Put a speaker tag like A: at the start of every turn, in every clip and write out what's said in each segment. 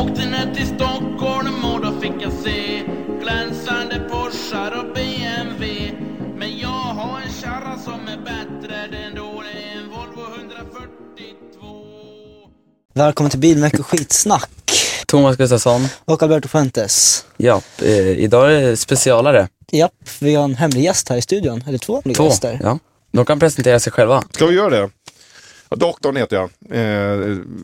A: Åkte ner till Stockholm och då fick jag se glänsande Porschar och BMW. Men jag har en kärra som är bättre, den då det är en Volvo 142.
B: Välkommen till Bilmärke och skitsnack
C: Thomas Gustafsson.
B: och Alberto Fuentes.
C: Ja, eh, idag är det specialare.
B: Japp, vi har en hemlig gäst här i studion, eller två hemliga
C: Två.
B: gäster.
C: Ja. De kan presentera sig själva.
D: Ska vi göra det? Ja, doktorn heter jag. Eh,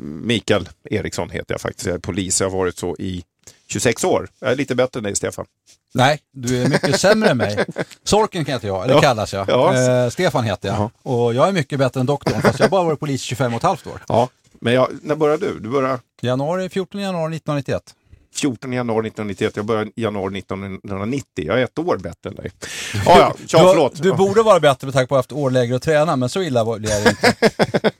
D: Mikael Eriksson heter jag faktiskt. Jag är polis. Jag har varit så i 26 år. Jag är lite bättre än dig, Stefan.
E: Nej, du är mycket sämre än mig. Sorken heter jag, eller
D: Ja.
E: kallas jag.
D: Ja.
E: Eh, Stefan heter jag. Och jag är mycket bättre än doktorn, fast jag har bara varit polis i 25 och ett halvt år.
D: Ja, men jag, när började du? Du började
E: Januari, 14 januari 1991.
D: 14 januari 1991. Jag började januari 1990. Jag är ett år bättre än dig. Ja, ja, tja,
E: du,
D: förlåt.
E: du borde vara bättre med tanke på att du haft år lägre att träna, men så illa var det inte.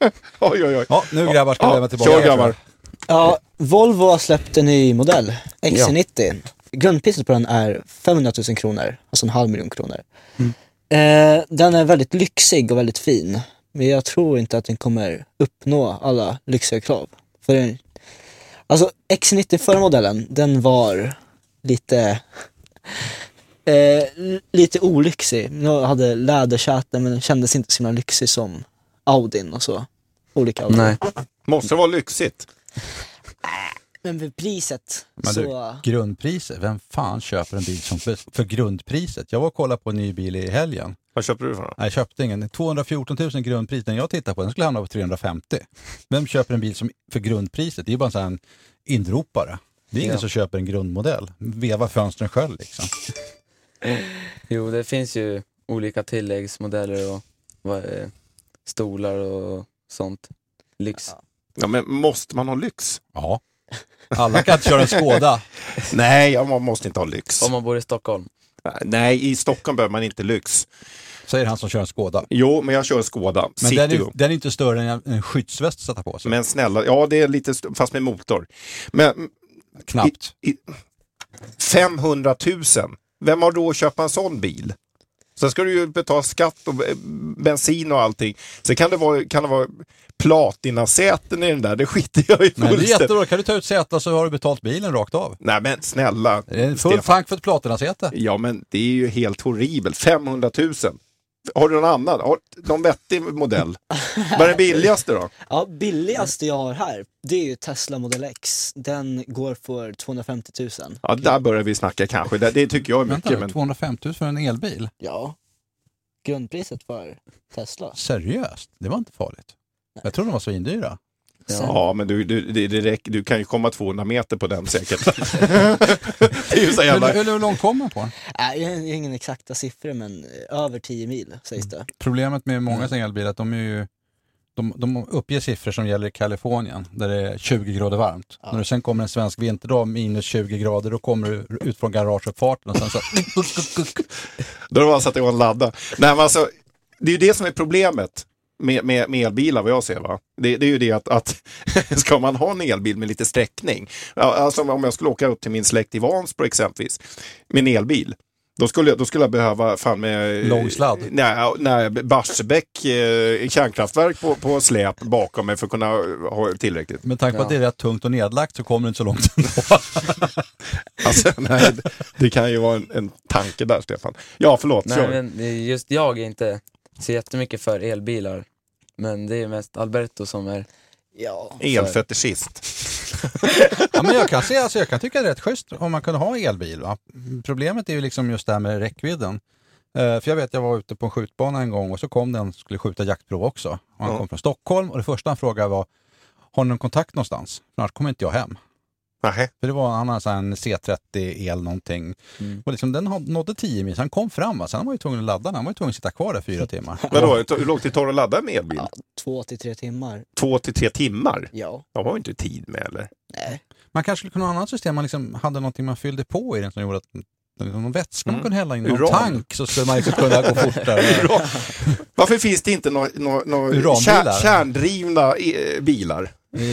D: Oj, oj, oj.
E: Ja, nu grabbar ska vi
D: Ja,
E: lämna tillbaka.
D: kör grabbar.
B: Ja, Volvo har släppt en ny modell, XC90. Grundpriset på den är 500 000 kronor, alltså en halv miljon kronor. Eh, den är väldigt lyxig och väldigt fin, men jag tror inte att den kommer uppnå alla lyxiga krav. För den, alltså XC90 förra modellen, den var lite eh, lite olyxig. Den hade lädersäten men den kändes inte så himla lyxig som Audin och så. Olika Audi.
C: Nej.
D: Måste det vara lyxigt?
B: Men för priset
E: Men du,
B: så...
E: grundpriset, vem fan köper en bil som för, grundpriset? Jag var och kollade på en ny bil i helgen.
D: Vad köpte du för?
E: Nej, jag köpte ingen. 214 000 grundpris. Den jag tittade på, den skulle hamna på 350. Vem köper en bil som för grundpriset? Det är ju bara en sån här indropare. Det är ingen
C: Ja.
E: som köper en grundmodell. Veva fönstren själv liksom.
C: Jo, det finns ju olika tilläggsmodeller och vad, eh, stolar och sånt. Lyx.
D: Ja, men måste man ha lyx?
E: Ja. Alla kan inte köra en Skoda.
D: Nej, ja, man måste inte ha lyx.
C: Om man bor i Stockholm.
D: Nej, i Stockholm behöver man inte lyx.
E: Säger han som kör en Skåda.
D: Jo, men jag kör Skoda.
E: Men den är, den är inte större än en- en skyddsväst att sätta på sig.
D: Men snälla, ja det är lite, st- fast med motor. Men
E: Knappt.
D: I, i, 500 000, vem har då att köpa en sån bil? Sen ska du ju betala skatt och bensin och allting. Sen kan det vara, kan det vara platinasäten i den där, det skiter jag i
E: Men det är
D: fullständigt.
E: jättebra. Kan du ta ut sätet så har du betalt bilen rakt av.
D: Nej men snälla,
E: Det är en full
D: Stefan.
E: tank för ett platinasäte.
D: Ja men det är ju helt horribelt, 500 000. Har du någon annan? Har någon vettig modell? Vad är det billigaste då?
B: Ja, billigaste jag har här, det är ju Tesla Model X. Den går för 250 000.
D: Ja, där börjar vi snacka kanske. Det, det tycker jag är
E: Vänta
D: mycket.
E: nu,
D: Men...
E: 250 000 för en elbil?
B: Ja. Grundpriset för Tesla.
E: Seriöst? Det var inte farligt. Jag trodde de var svindyra.
C: Ja.
D: Ja, men du, du, det, det räcker, du kan ju komma 200 meter på den säkert. det är ju så
E: Hur,
D: jävla...
E: hur, hur långt kom man på?
B: Nej, jag har ingen exakta siffror men över 10 mil sägs det.
E: Problemet med många sådana elbilar är att de är ju de, de uppger siffror som gäller i Kalifornien där det är 20 grader varmt. När det sen kommer en svensk vinterdag minus 20 grader då kommer du ut från garageuppfarten och sen så
D: Då har man satt igång och ladda. Nej, men alltså, det är ju det som är problemet med, med, med elbilar vad jag ser. Va? Det, det är ju det att, att ska man ha en elbil med lite sträckning, ja, alltså om jag skulle åka upp till min släkt i Vansbro exempelvis, med en elbil, då skulle, jag, då skulle jag behöva fan med...
E: Lång sladd.
D: Nej, nej Barsebäck eh, kärnkraftverk på, på släp bakom mig för att kunna ha tillräckligt.
E: med tanke på att det är rätt tungt och nedlagt så kommer du inte så långt ändå.
D: Alltså, nej, det, det kan ju vara en, en tanke där, Stefan. Ja, förlåt.
C: Nej, men just jag är inte så jättemycket för elbilar. Men det är mest Alberto som är...
B: Ja.
D: Elfetischist.
E: Ja, men jag, kan se, alltså, jag kan tycka det är rätt schysst om man kunde ha elbil. Va? Problemet är ju liksom just det här med räckvidden. Eh, för jag vet, jag var ute på en skjutbana en gång och så kom den och skulle skjuta jaktprov också. Och han
D: Ja.
E: kom från Stockholm och det första han frågade var, har ni någon kontakt någonstans? För annars kommer inte jag hem.
D: Nej.
E: För det var han hade en C30 el någonting.
C: Mm.
E: Och liksom, den nådde 10 mil, så han kom fram. va. Sen var han ju tvungen att ladda den, han var ju tvungen att sitta kvar där fyra timmar.
D: Vadå, hur långt det tar att ladda en elbil?
B: ja, två till tre timmar.
D: Två till tre timmar?
B: Ja.
D: De har ju inte tid med eller?
B: Nej.
E: Man kanske skulle kunna ha ett annat system, man liksom hade någonting man fyllde på i den som gjorde att någon vätska man
D: Mm.
E: kunde hälla in i någon tank så skulle man liksom kunna gå fortare.
D: Varför finns det inte några nå, nå,
E: Uranbilar?
D: kär, kärndrivna eh, bilar?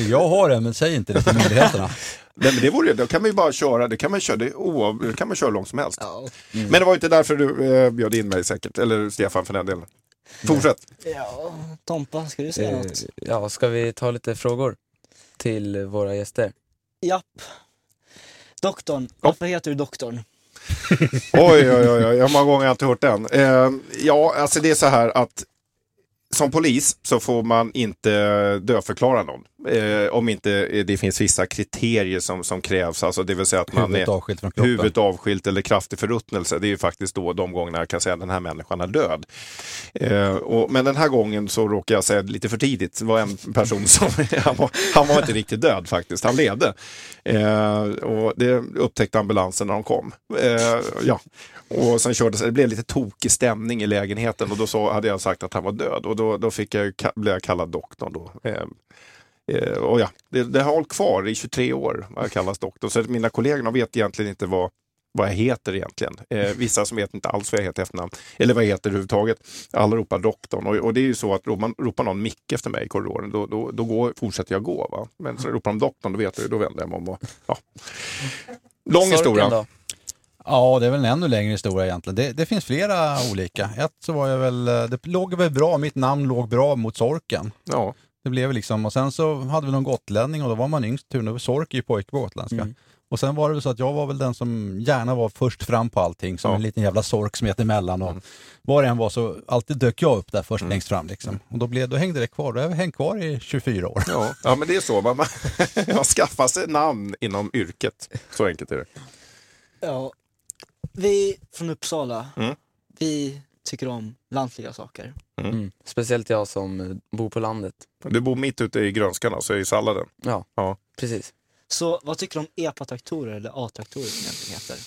E: Jag har det, men säg inte det till myndigheterna.
D: Nej, men det vore då kan man ju bara köra, det kan man köra, det, oav, det kan man köra långt som helst.
B: Ja.
D: Men det var inte därför du eh, bjöd in mig säkert, eller Stefan för den delen. Fortsätt.
B: ja. Tompa, ska du säga
C: Eh,
B: något?
C: ja, ska vi ta lite frågor till våra gäster?
B: Japp. Doktorn. Varför heter du doktorn?
D: Oj, oj, oj, oj. hur många gånger har jag inte hört den? Eh, ja, alltså det är så här att som polis så får man inte dödförklara någon. Eh, om inte det finns vissa kriterier som, som krävs. Alltså det vill säga att man
E: Huvudet
D: är
E: avskilt från kroppen.
D: huvudet avskilt eller kraftig förruttnelse. Det är ju faktiskt då de gångerna jag kan säga att den här människan är död. Eh, och, men den här gången så råkar jag säga lite för tidigt. Det var en person som, han var, han var inte riktigt död faktiskt, han levde. Eh, och det upptäckte ambulansen när de kom. Eh, ja. Och sen körde det blev lite tokig stämning i lägenheten och då så hade jag sagt att han var död och då, då fick jag, blev jag kallad doktorn då. Eh, och ja, det, det har hållit kvar i 23 år, vad jag kallas doktor. Så mina kollegor de vet egentligen inte vad, vad jag heter egentligen. Eh, vissa som vet inte alls vad jag heter efternamn, eller vad jag heter överhuvudtaget. Alla ropar doktorn och, och det är ju så att ropar, man, ropar någon Micke efter mig i korridoren, då, då, då går, fortsätter jag gå. Va? Men så ropar de doktorn, då vet jag då vänder jag mig om. Och, ja. Lång
C: Sorken
D: historia.
C: då?
E: Ja, det är väl en ännu längre historia egentligen. Det, det finns flera olika. Ett så var jag väl, eh, det låg väl bra, mitt namn låg bra mot sorken.
D: Ja.
E: Det blev liksom, och sen så hade vi någon gotlänning och då var man yngst tur. Nu Sork är ju pojke på gotländska.
C: Mm.
E: Och sen var det väl så att jag var väl den som gärna var först fram på allting, som
D: Ja.
E: en liten jävla sork som heter emellan. Och Var det än var så alltid dök jag upp där först längst fram. Liksom. Och då, blev, då hängde det kvar, då har jag hängt kvar i 24 år.
D: Ja, ja, men det är så. Man, man, man skaffar sig namn inom yrket. Så enkelt är det.
B: Ja. Vi från Uppsala,
D: Mm.
B: vi tycker om lantliga saker.
C: Mm. Speciellt jag som eh, bor på landet.
D: Du bor mitt ute i grönskan, alltså i salladen.
C: Ja,
D: Ja.
C: precis.
B: Så vad tycker du om EPA-traktorer eller A-traktorer som egentligen heter?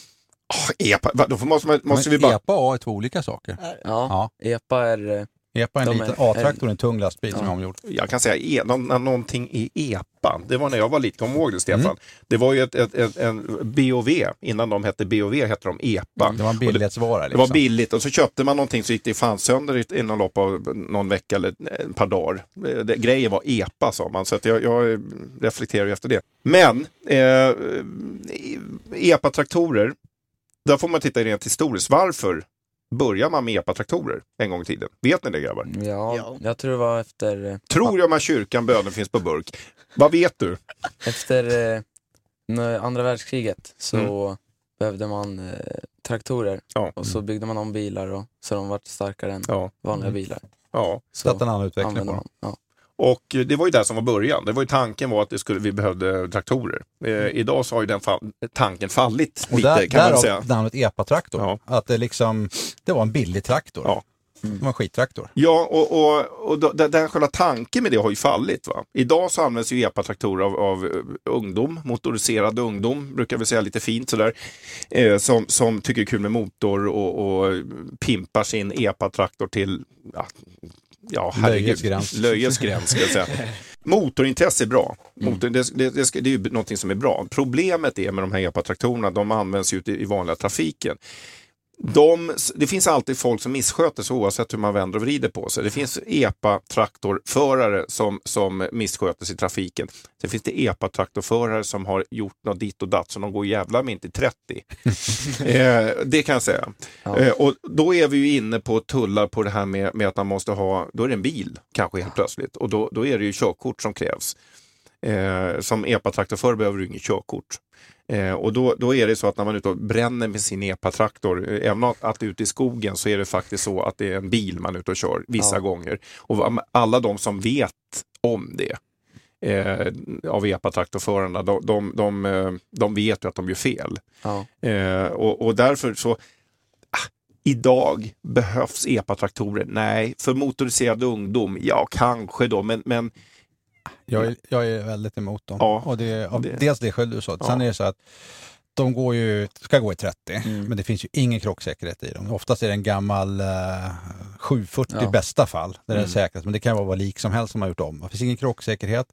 D: Oh, epa, då måste, man- måste vi bara...
E: EPA och A är två olika saker.
C: Ja, EPA är...
E: EPA är en
C: De
E: liten
C: är-
E: A-traktor, en tung lastbil som
C: Ja.
E: är omgjord.
D: Jag kan säga e, nå, nå, någonting i EPA. Det var när jag var liten, du ihåg det Stefan? Det var ju ett, ett, ett, en BOV, innan de hette BOV hette de EPA.
E: Det var en
D: det,
E: billighetsvara.
D: det
E: Liksom.
D: var billigt och så köpte man någonting så gick det fan sönder inom lopp av någon vecka eller ett par dagar. Eh, Det, grejen var EPA sa man, så att jag, jag reflekterar efter det. Men eh, EPA-traktorer, där får man titta rent historiskt. Varför börjar man med EPA-traktorer en gång i tiden? Vet ni det grabbar?
C: Ja,
B: Ja.
C: jag tror det var efter, eh,
D: Tror jag man kyrkan bönen finns på burk? Vad vet du?
C: efter eh, andra världskriget så
D: Mm.
C: behövde man eh, traktorer
D: Ja.
C: och så byggde man om bilar och, så de vart starkare än
D: Ja.
C: vanliga bilar.
D: ja.
E: Så att en annan utveckling på
C: man. Ja.
D: Och det var ju det som var början. Det var ju tanken var att det skulle, vi behövde traktorer. Eh, idag så har ju den fall, tanken fallit
E: Och
D: lite
E: där,
D: kan man
E: därav
D: säga.
E: namnet EPA-traktor.
D: Ja.
E: Att det liksom, det var en billig traktor.
D: Ja.
E: Det var en skittraktor.
D: Ja, och, och, och då, den, själva tanken med det har ju fallit. Va? Idag så används ju EPA-traktorer av, av eh, ungdom, motoriserad ungdom, brukar vi säga lite fint sådär, eh, som, som tycker kul med motor och, och pimpar sin EPA-traktor till ja, ja, herregud.
E: Löjets gräns.
D: Löjets gräns ska jag säga. Motorintresse är bra. Motor, det, det, det, ska, det är ju någonting som är bra. Problemet är med de här EPA-traktorerna, de används ju ute i vanliga trafiken. De, det finns alltid folk som missköter sig oavsett hur man vänder och vrider på sig. Det finns EPA-traktorförare som, som missköter sig i trafiken. Sen finns det EPA-traktorförare som har gjort något ditt och datt så de går jävla mig inte i 30. eh, det kan jag säga.
C: Ja.
D: Eh, och då är vi ju inne på tullar på det här med, med att man måste ha, då är det en bil kanske helt plötsligt och då, då är det ju körkort som krävs. Eh, som EPA-traktorförare behöver du inget körkort. Eh, och då, då är det så att när man ute och bränner med sin EPA-traktor, eh, även att, att ute i skogen så är det faktiskt så att det är en bil man är ute och kör vissa
C: Ja.
D: gånger. Och alla de som vet om det eh, av EPA-traktorförarna, de, de, de, eh, de vet ju att de gör fel.
C: Ja.
D: Eh, och, och därför så, ah, idag behövs EPA-traktorer? Nej, för motoriserad ungdom, ja kanske då, men, men
E: Jag är, jag är väldigt emot dem.
D: Ja,
E: och det, av
D: det-
E: Dels det själv du sa.
D: Ja.
E: Sen är det så att de går ju, ska gå i 30,
C: Mm.
E: men det finns ju ingen krocksäkerhet i dem. Oftast är det en gammal eh, 740 i
C: Ja.
E: bästa fall, där det är
C: Mm.
E: säkrast. Men det kan vara vad lik som helst som har gjort om. Det finns ingen krocksäkerhet.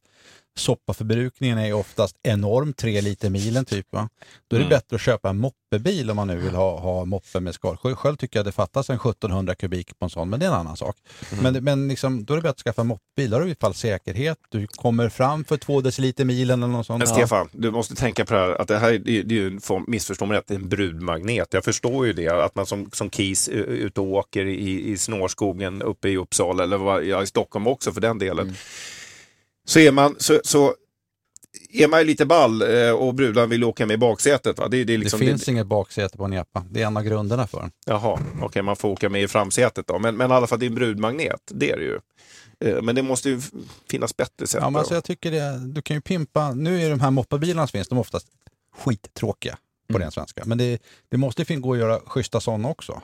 E: Soppaförbrukningen är oftast enorm, tre liter milen typ. Va? Då är det
D: Mm.
E: bättre att köpa en moppebil om man nu vill ha, ha moppe med skal. Själv- tycker jag det fattas en 1700 kubik på en sån, men det är en annan sak. Men, men liksom, då är det bättre att skaffa en moppebil. Då har du i alla fall säkerhet. Du kommer fram för två deciliter milen eller något sånt.
D: Men Stefan, du måste tänka på det här, att det här är, det är det är ju missförstå mig rätt, det är en brudmagnet. Jag förstår ju det, att man som, som KIS ute och åker i, i snårskogen uppe i Uppsala, eller vad, ja, i Stockholm också för den delen. Så är man, så, så är man ju lite ball eh, och brudar vill åka med i baksätet. Va? Det, det, är
E: Det
D: liksom,
E: finns inget baksäte på en epa. Det är en av grunderna för den.
D: Jaha, okej man får åka med i framsätet då. Men, men i alla fall det är en brudmagnet, det är det ju. Eh, Men det måste ju finnas bättre sätt.
E: Ja, men alltså jag tycker det, du kan ju pimpa, nu är de här moppebilarna som finns, de är oftast skittråkiga på
C: Mm.
E: ren svenska. Men det, det måste ju gå att göra schyssta sådana också.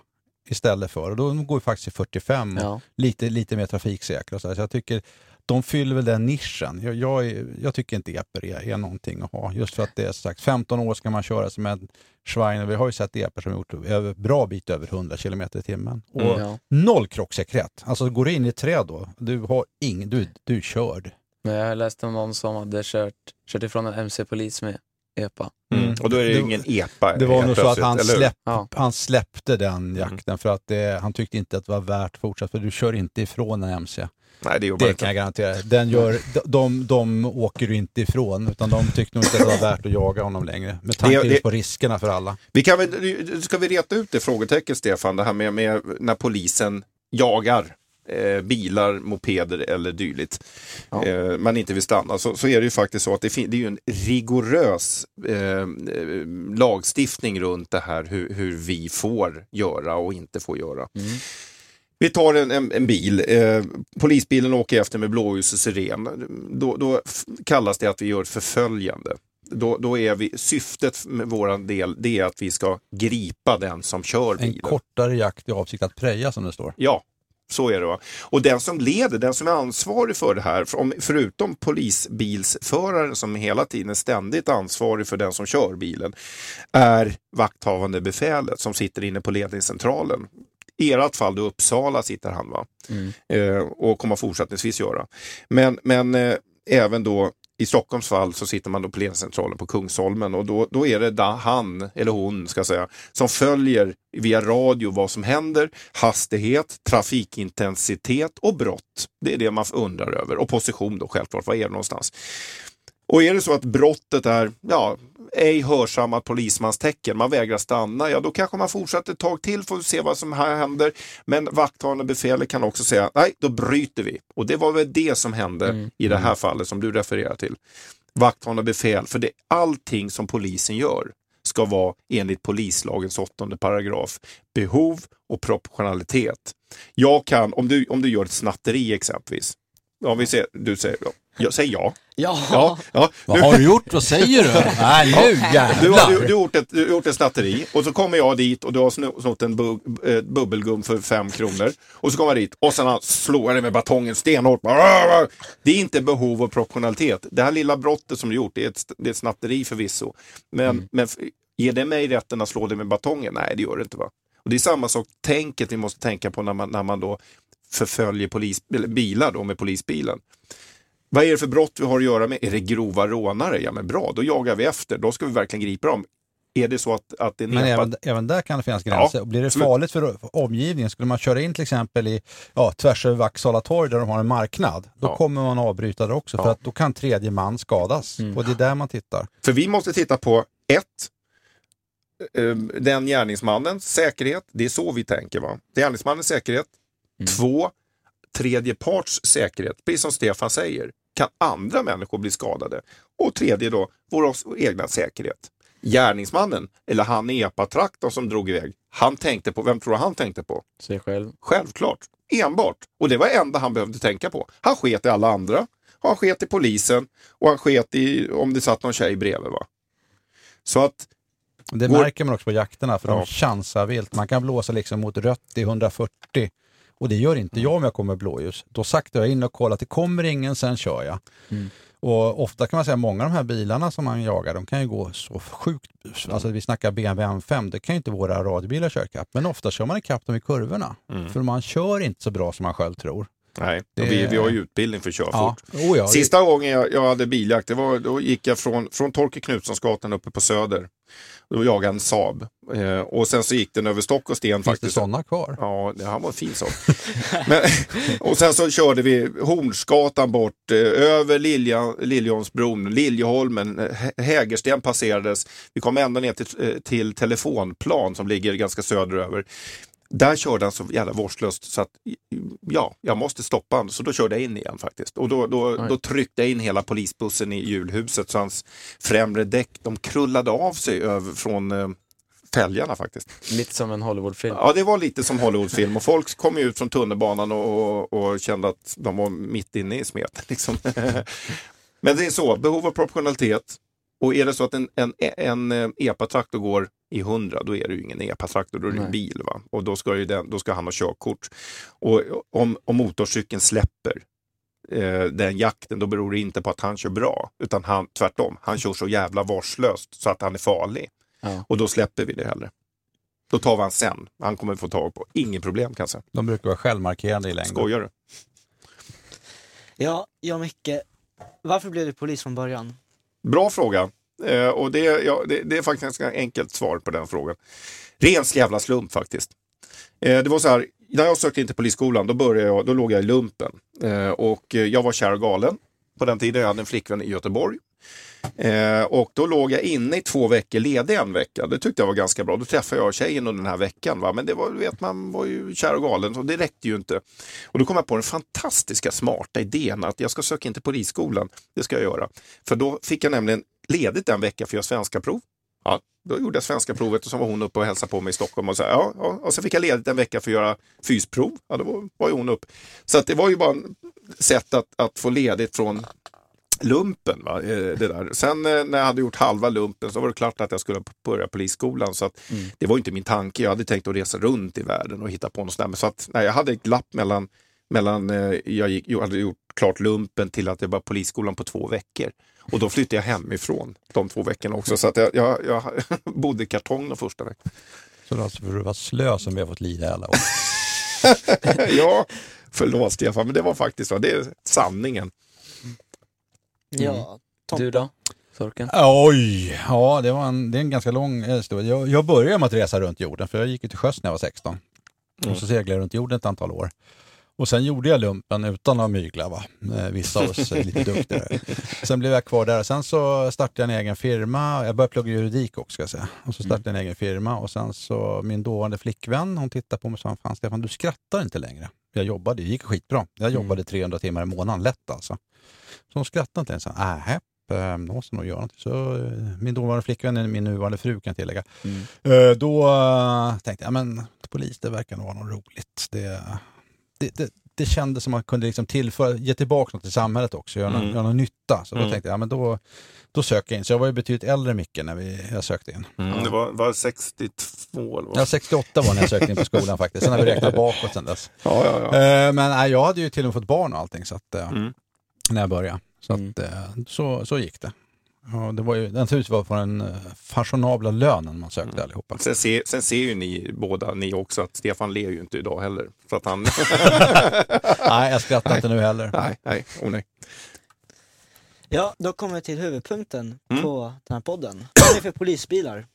E: Istället för, och då går ju faktiskt i 45 och
C: Ja.
E: lite, lite mer trafiksäkra. Så, så jag tycker de fyller väl den nischen. Jag, jag, jag tycker inte eper är, är någonting att ha. Just för att det är sagt 15 år ska man köra som en Schweiner. Vi har ju sett eper som gjort över, bra bit över 100 km i timmen. Och
C: Mm, ja.
E: noll krocksäkerhet. Alltså går du in i ett träd då, du, har ing, du, du är körd.
C: Men jag läste om någon som hade kört, kört ifrån en MC-polis med EPA.
D: Mm. Och då är det,
E: Det-
D: ingen epa.
E: Det var nog så att han, släpp,
C: Ja.
E: han släppte den jakten för att det, han tyckte inte att det var värt fortsatt, för du kör inte ifrån en MC.
D: Nej, det
E: Det
D: inte.
E: kan jag garantera. Den gör, de, de, de åker du inte ifrån, utan de tyckte nog inte att det var värt att jaga honom längre. Med tanke
D: Det- det-
E: på riskerna för alla.
D: Vi kan väl, ska vi reta ut det frågetecken, Stefan, det här med, med när polisen jagar eh, bilar, mopeder eller dylikt.
C: Ja.
D: Eh, man inte vill stanna. Så, så är det ju faktiskt så att det, det är ju en rigorös eh, eh, lagstiftning runt det här hur, hur vi får göra och inte får göra.
C: Mm.
D: Vi tar en, en, en bil, eh, polisbilen åker efter med blåljus och siren. Då, då kallas det att vi gör ett förföljande. Då, då är vi, syftet med våran del det är att vi ska gripa den som kör
E: En
D: bilen.
E: kortare jakt i avsikt att preja som det står.
D: Ja, så är det. Va? Och den som leder, den som är ansvarig för det här, för om, förutom polisbilsföraren som hela tiden är ständigt ansvarig för den som kör bilen, är vakthavande befälet som sitter inne på ledningscentralen. I ert fall då Uppsala sitter han va?
C: Mm.
D: Eh, och kommer fortsättningsvis göra. Men, men eh, även då i Stockholms fall så sitter man då på ledningscentralen på Kungsholmen och då, då är det da, han, eller hon ska säga, som följer via radio vad som händer, hastighet, trafikintensitet och brott. Det är det man undrar över. Och position då självklart, var är det någonstans? Och är det så att brottet är, ja, ej hörsammat polismanstecken, man vägrar stanna, ja då kanske man fortsätter ett tag till för att se vad som här händer. Men vakthavande befälet kan också säga, nej, då bryter vi. Och det var väl det som hände
C: Mm.
D: i det här fallet som du refererar till. Vakthavande befäl, för det, allting som polisen gör ska vara enligt polislagens åttonde paragraf behov och proportionalitet. Jag kan, om du, om du gör ett snatteri exempelvis, om vi ser, du säger, jag säger ja.
B: Ja,
D: Ja, ja.
E: Vad har du gjort? Vad säger du? Nej, nu
D: du,
E: jävlar!
D: har, du, du, har gjort ett, du har gjort ett snatteri och så kommer jag dit och du har sno- snott en bu, eh, bubbelgum för fem kronor. Och så kommer jag dit och sen slår jag dig med batongen stenhårt. Det är inte behov och proportionalitet. Det här lilla brottet som du gjort, det är ett, det är ett snatteri förvisso. Men, men f- ger det mig rätten att slå dig med batongen? Nej, det gör det inte. va? Och Det är samma sak, tänket vi måste tänka på när man, när man då förföljer polis, bilar då med polisbilen. Vad är det för brott vi har att göra med? Är det grova rånare? Ja men bra, då jagar vi efter. Då ska vi verkligen gripa dem. Är det så att, att det är
E: Men även, även där kan det finnas gränser.
D: Ja,
E: Blir det farligt för omgivningen, skulle man köra in till exempel i, ja, tvärs över Vaksala torg där de har en marknad, då
D: Ja.
E: kommer man avbryta det också, för
D: Ja.
E: att då kan tredje man skadas.
C: Mm.
E: Och det är där man tittar.
D: För vi måste titta på ett, eh, den gärningsmannens säkerhet. Det är så vi tänker. va? Det är gärningsmannens säkerhet.
C: Mm.
D: Två, tredje parts säkerhet. Precis som Stefan säger. Kan andra människor bli skadade? Och tredje då, vår egna säkerhet. Gärningsmannen, eller han epatraktorn som drog iväg, han tänkte på, vem tror du han tänkte på?
C: Sig själv.
D: Självklart, enbart. Och det var det enda han behövde tänka på. Han sket i alla andra, han sket i polisen och han sket i om det satt någon tjej bredvid. Va? Så att,
E: Det märker man också på jakterna, för
D: Ja.
E: de chansar vilt. Man kan blåsa liksom mot rött i 140 och det gör inte jag om jag kommer blåljus. Då saktar jag in och kollar att det kommer ingen, sen kör jag.
C: Mm.
E: Och ofta kan man säga många av de här bilarna som man jagar, de kan ju gå så sjukt, alltså vi snackar BMW M5, det kan ju inte våra radiobilar köra ikapp, men ofta kör man ikapp dem i kurvorna.
D: Mm.
E: För man kör inte så bra som man själv tror.
D: Nej,
E: Det-
D: vi, vi har ju utbildning för körfort.
E: Ja, oh ja, det-
D: Sista gången jag, jag hade biljakt, det var, då gick jag från, från Torkel Knutssonsgatan uppe på Söder. Då jagade jag en Saab. Eh, och sen så gick den över stock och sten
E: finns det
D: faktiskt.
E: sådana kvar?
D: Ja, det här var en fin sak. Men, och sen så körde vi Hornsgatan bort, eh, över Lilja, Liljonsbron, Liljeholmen, Hä- Hägersten passerades. Vi kom ända ner till, eh, till telefonplan som ligger ganska söderöver. Där körde han så jävla vårdslöst så att ja, jag måste stoppa honom. Så då körde jag in igen faktiskt. Och då, då, då tryckte jag in hela polisbussen i hjulhuset så hans främre däck de krullade av sig över från eh, fälgarna faktiskt.
C: Lite som en Hollywoodfilm.
D: Ja, det var lite som Hollywoodfilm och folk kom ju ut från tunnelbanan och, och, och kände att de var mitt inne i smeten. Liksom. Men det är så, behov av proportionalitet. Och är det så att en, en, en eh, EPA-traktor går i 100, då är det ju ingen EPA-traktor, då är det en bil. Va? Och då ska, ju den, då ska han ha körkort. Och om, om motorcykeln släpper eh, den jakten, då beror det inte på att han kör bra, utan han, tvärtom. Han kör så jävla vårdslöst så att han är farlig.
C: Ja.
D: Och då släpper vi det hellre. Då tar vi han sen. Han kommer få tag på. Inget problem kanske.
E: De brukar vara självmarkerande i längden.
D: Skojar du?
B: Ja, jag Micke. Varför blev du polis från början?
D: Bra fråga. Eh, och det, ja, det, det är faktiskt ett ganska enkelt svar på den frågan. Ren jävla slump faktiskt. Eh, det var så här, när jag sökte in till polisskolan då, började jag, då låg jag i lumpen. Eh, och eh, jag var kär och galen på den tiden. Jag hade en flickvän i Göteborg. Eh, och då låg jag inne i två veckor, ledig en vecka. Det tyckte jag var ganska bra. Då träffade jag tjejen under den här veckan. Va? Men det var, du vet, man var ju kär och galen, så det räckte ju inte. Och då kom jag på den fantastiska, smarta idén att jag ska söka in till polisskolan. Det ska jag göra. För då fick jag nämligen ledigt en vecka för att göra svenska prov. Ja, då gjorde jag svenska provet och så var hon uppe och hälsade på mig i Stockholm. Och, så, ja, ja, och så fick jag ledigt en vecka för att göra fysprov. Ja, då var, var ju hon upp. Så att det var ju bara ett sätt att, att få ledigt från lumpen. Va? eh, Det där. Sen eh, när jag hade gjort halva lumpen så var det klart att jag skulle börja polisskolan. Så att Det var inte min tanke. Jag hade tänkt att resa runt i världen och hitta på något sånt Så att, nej, jag hade ett glapp mellan, mellan eh, jag, gick, jag hade gjort klart lumpen till att jag började polisskolan på två veckor. Och då flyttade jag hemifrån de två veckorna också. Så att jag, jag, jag bodde i kartong de första veckorna.
E: Så det alltså för att vara slö som vi har fått lida alla år.
D: ja, förlåt Stefan, men det var faktiskt så. Det är sanningen.
B: Ja, Tom.
C: Du då? Sorken?
E: Oj, ja det, var en, det är en ganska lång eh, historia. Jag, jag började med att resa runt jorden, för jag gick ju till sjöss när jag var 16. Och så seglade jag runt jorden ett antal år. Och sen gjorde jag lumpen utan att mygla. Va? Eh, Vissa av oss är lite duktigare. Sen blev jag kvar där. Sen så startade jag en egen firma. Jag började plugga juridik också ska jag säga. Och så startade jag en egen firma. Och sen så min dåvarande flickvän, hon tittade på mig och sa, fan Stefan du skrattar inte längre. Jag jobbade, det gick skitbra. Jag jobbade 300 timmar i månaden lätt alltså. Så hon skrattade inte ens. Äh, eh, då måste nog göra någonting. Så eh, min dåvarande flickvän, min nuvarande fru kan jag tillägga. Eh, Då eh, tänkte jag, men polis det verkar nog vara något roligt. Det, det, det, det kändes som att man kunde liksom tillföra, ge tillbaka något till samhället också, göra, någon,
D: Mm.
E: göra någon nytta. Så då
D: Mm.
E: tänkte jag, ja, men då, då söker jag in. Så jag var ju betydligt äldre än Micke när vi, jag sökte in.
D: Det var, var 62 eller vad?
E: Jag 68 var när jag sökte in på skolan faktiskt. Sen har vi räknat bakåt sen dess.
D: Ja, ja, ja.
E: Eh, Men nej, jag hade ju till och med fått barn och allting så att, eh,
D: Mm.
E: när jag började. Så,
C: Mm.
E: att, eh, så, så gick det. Ja, det var ju naturligtvis var på den eh, fashionabla lönen man sökte allihopa.
D: Sen, ser, sen ser ju ni båda, ni också, att Stefan ler ju inte idag heller. Så att han...
E: nej, jag skrattar inte nu heller.
D: nej, nej, oh, nej.
B: Ja, då kommer vi till huvudpunkten
D: Mm.
B: på den här podden. Vad är det för polisbilar?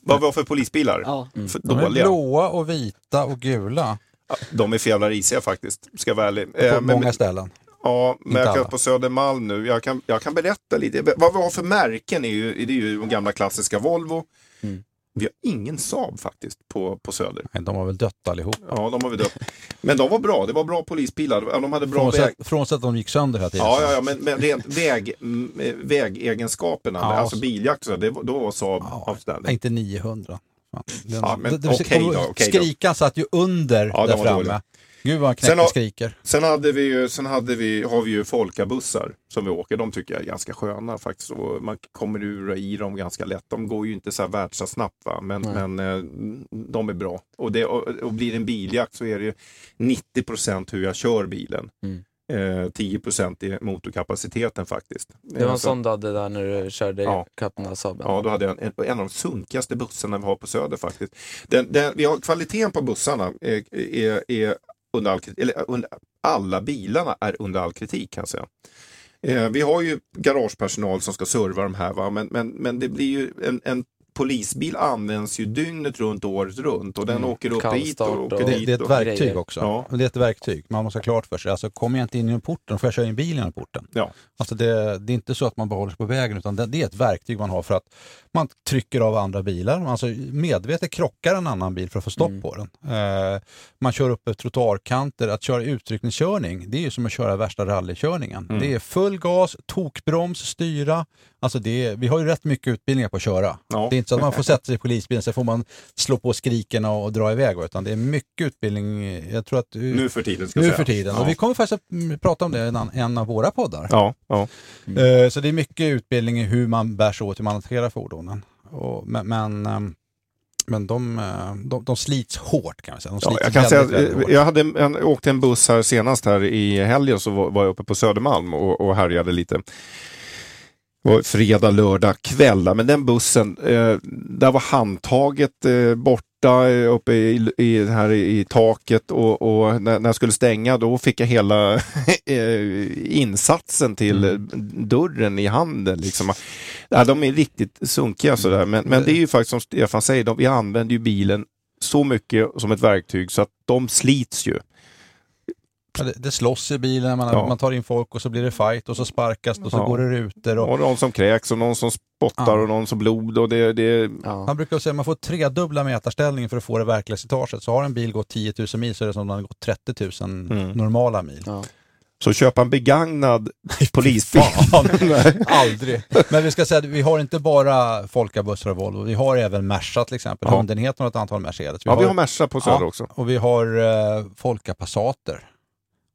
D: Vad var för polisbilar?
B: Ja,
D: För
E: De är blåa och vita och gula
D: Ja, De är för jävla risiga faktiskt, ska jag vara ärlig.
E: på
D: Eh, men-
E: många ställen.
D: Ja, men jag kan på Södermalm nu. Jag kan, jag kan berätta lite. Vad vi har för märken är ju, det är ju de gamla klassiska Volvo.
C: Mm.
D: Vi har ingen Saab faktiskt på, på Söder.
E: Nej, De har väl dött allihop.
D: Ja, de har vi dött. Men de var bra. Det var bra polisbilar. De hade bra väg...
E: Frånsett, frånsett att de gick sönder hela tiden.
D: Ja, ja, ja, men, men rent väg, mm, vägegenskaperna,
E: Ja,
D: alltså
E: så-
D: biljakt, så, det, då var Saab
E: Ja. Nej, inte 900. Fan. Den,
D: Ja, men
E: det- det-
D: okej då,
E: och
D: okej då.
E: Skrikan satt ju under
D: Ja,
E: där framme.
D: dålig.
E: Gud vad han
D: Sen
E: skriker.
D: Sen, hade vi ju, sen hade vi, har vi ju folkabussar som vi åker. De tycker jag är ganska sköna faktiskt. Och man kommer ur och i dem ganska lätt. De går ju inte så här snabbt va? men,
C: Nej.
D: men eh, de är bra. Och, det, och, och blir det en biljakt så är det ju 90 procent hur jag kör bilen.
C: Mm.
D: Eh, 10 procent i motorkapaciteten faktiskt.
C: Det var
D: Eh,
C: en
D: så-
C: sån du hade där när du körde
D: Ja.
C: Kapten Saaben?
D: Ja, då hade jag en, en av de sunkigaste bussarna vi har på Söder faktiskt. Den, den, vi har kvaliteten på bussarna är, är, är under all kritik, eller under, alla bilarna är under all kritik kan jag säga. Eh, vi har ju garagepersonal som ska serva de här, va? Men, men, men det blir ju en, en polisbil används ju dygnet runt, året runt och den
C: Mm.
D: åker upp
C: Kallstart
D: hit och åker
C: och-
E: Det,
D: dit.
E: det är ett verktyg
C: grejer.
E: också.
D: Ja.
E: Det är ett verktyg. Man måste ha klart för sig. Alltså, kommer jag inte in genom porten, får jag köra in bilen genom porten.
D: Ja.
E: Alltså det, det är inte så att man bara håller sig på vägen, utan det, det är ett verktyg man har för att man trycker av andra bilar. Man Alltså medvetet krockar en annan bil för att få stopp
C: Mm.
E: på den. Eh, man kör upp ett trottoarkanter. Att köra utryckningskörning, det är ju som att köra värsta rallykörningen.
D: Mm.
E: Det är full gas, tokbroms, styra. Alltså det vi har ju rätt mycket utbildningar på att köra.
D: Ja.
E: Det är inte så att man får sätta sig i polisbilen, sen får man slå på skriken och, och dra iväg. Utan det är mycket utbildning. Jag tror att
D: Nu för tiden ska
E: nu
D: säga.
E: för tiden.
D: Ja.
E: Och vi kommer faktiskt att mm, prata om det i en, av våra poddar.
D: Ja, ja.
E: Eh, Så det är mycket utbildning i hur man bär sig åt, hur man hanterar fordonen. Och, men men, ehm, men de, eh, de, de slits hårt kan man säga.
D: Ja, jag kan säga,
E: väldigt,
D: jag hade en, åkte en buss här senast här i helgen så var, var jag uppe på Södermalm och, och härjade lite. Var fredag, lördag kväll. Men den bussen, eh, där var handtaget eh, borta eh, uppe i, i, här i, taket och, och när, när jag skulle stänga då fick jag hela eh, insatsen till
E: Mm.
D: dörren i handen. Liksom. Ja, de är riktigt sunkiga sådär. Men, men det är ju faktiskt som Stefan säger, de, vi använder ju bilen så mycket som ett verktyg så att de slits ju.
E: Ja, det, det slåss i bilen, man,
D: Ja.
E: man tar in folk och så blir det fight och så sparkas och så
D: Ja.
E: går det rutor. Och,
D: Och någon som kräks och någon som spottar
E: Ja.
D: och någon som blod. Och det, det,
C: Ja.
E: Man brukar säga att man får tredubbla mätarställningen för att få det verkliga slitaget. Så har en bil gått 10 000 mil så är det som om den har gått 30 000
D: Mm.
E: normala mil.
C: Ja.
D: så köpa en begagnad polisbil.
E: Aldrig. Men vi ska säga att vi har inte bara Folkabussar och Volvo, vi har även Merca till exempel.
D: Ja.
E: Hundenheten har ett antal Mercedes.
D: Ja, vi har Merca på Söder
E: Ja.
D: också.
E: Och vi har uh, Folka Passater.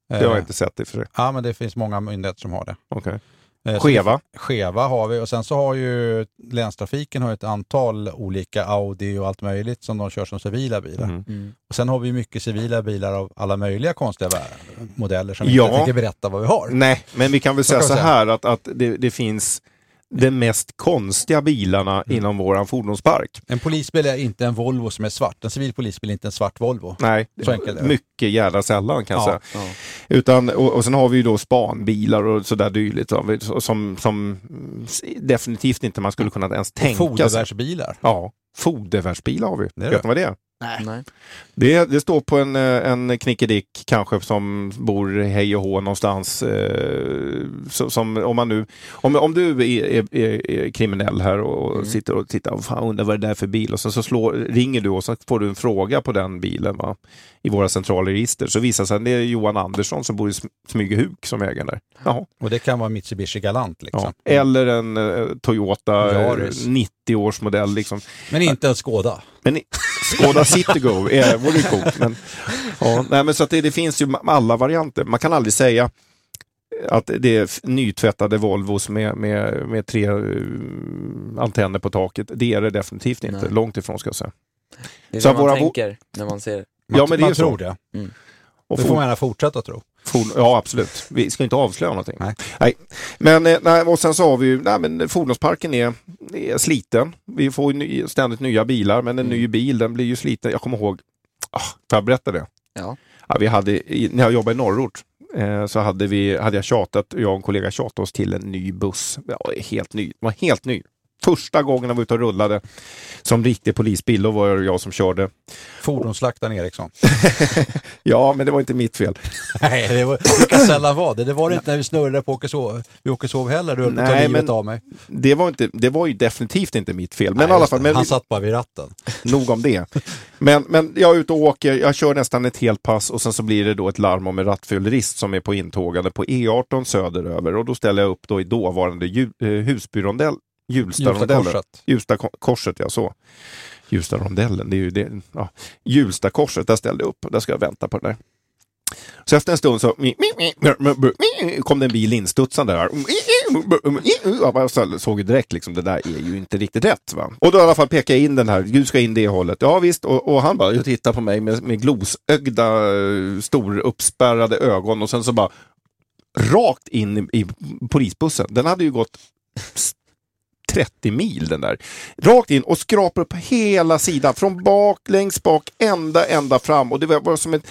D: Det har jag
E: Eh,
D: inte sett i och för sig.
E: Ja, men det finns många myndigheter som har det.
D: Okej.
E: Eh,
D: Skeva.
E: Skeva har vi och sen så har ju länstrafiken har ett antal olika Audi och allt möjligt som de kör som civila bilar.
D: Mm.
C: Mm.
E: Och sen har vi mycket civila bilar av alla möjliga konstiga modeller som
D: Ja.
E: inte tänker berätta vad vi har.
D: Nej, men vi kan väl
E: Så
D: säga
E: kan
D: så här att, att det, det finns de mest konstiga bilarna
E: Mm.
D: inom våran fordonspark.
E: En polisbil är inte en Volvo som är svart. En civil polisbil är inte en svart Volvo.
D: Nej,
E: Så enkelt är det.
D: mycket jävla sällan kan jag
E: Ja.
D: säga.
C: Ja.
D: Utan, och, och sen har vi ju då spanbilar och sådär dylikt som, som definitivt inte man skulle kunna ens tänka sig.
E: Fodervärdsbilar.
D: Ja, fodervärdsbilar har vi.
E: Det
D: Vet ni vad det är?
B: Nej.
C: Nej.
D: Det, det står på en, eh, en knickedick kanske som bor hej och hå någonstans. Eh, så, som, om, man nu, om, om du är, är, är, är kriminell här och
C: Mm.
D: sitter och tittar och fan, undrar vad det är för bil och sen så slår, ringer du och så får du en fråga på den bilen va? i våra centrala register så visar sig att det är Johan Andersson som bor i Sm- Smygehuk som äger där. Jaha.
E: Och det kan vara Mitsubishi Galant liksom.
D: Ja. Eller en eh, Toyota eh,
E: Yaris.
D: 90-årsmodell. Liksom.
E: Men inte en Skoda.
D: Men Skoda Citigo är, vore ju coolt. Men, ja, nej, men så att det, det finns ju alla varianter. Man kan aldrig säga att det är nytvättade Volvos med, med, med tre eh, antenner på taket. Det är det definitivt inte.
C: Nej.
D: Långt ifrån ska jag säga.
C: Det är
D: Så
C: så man
D: våra
C: tänker när man ser.
E: Man,
D: Ja, men det är
E: man
D: så.
E: tror det.
D: Och
E: Det får man gärna fortsätta tro.
D: Ford- ja, absolut. Vi ska inte avslöja någonting.
E: Nej.
D: Men, eh, nej, och sen så har vi ju, nej, men fordonsparken är, är sliten. Vi får ny, ständigt nya bilar, men en
C: Mm.
D: ny bil den blir ju sliten. Jag kommer ihåg, ah, får jag berätta det?
C: Ja.
D: Ja, vi hade, i, när jag jobbade i norrort eh, så hade, vi, hade jag tjatat, jag och en kollega tjatat oss till en ny buss. Ja, helt ny. Den var helt ny. Första gången jag var ute och rullade som riktig polisbil, då var det jag som körde.
E: Fordonsslaktaren Eriksson.
D: Ja, men det var inte mitt fel.
E: Nej, det var, det kan sällan vara det. Det var det inte när vi snurrade på Åkeshov, vid Åkeshov heller. Du höll på att ta livet
D: men-
E: av mig.
D: Det var, inte, det var ju definitivt inte mitt fel. Men
E: Nej,
D: alla fall, men,
E: Han satt bara vid ratten.
D: nog om det. Men, men jag är ute och åker, jag kör nästan ett helt pass och sen så blir det då ett larm om en rattfyllerist som är på intågande på E18 söderöver och då ställer jag upp då i dåvarande eh, Husbyrondell, Hjulstarondellen.
E: Hjulstakorset.
D: Ja så. Hjulstarondellen, det är ju det. Ja. Hjulstakorset, där ställde jag upp. Där ska jag vänta på den där. Så efter en stund så kom det en bil instudsande där. Jag så- såg ju direkt liksom, det där är ju inte riktigt rätt. Va? Och då i alla fall pekar jag in den här, du ska in det hållet. Ja visst, och, och han bara tittar på mig med, med glosögda, eh, stor uppspärrade ögon och sen så bara rakt in i, i polisbussen. Den hade ju gått 30 mil den där. Rakt in och skrapar upp hela sidan, från bak, längst bak, ända, ända fram. Och det var som ett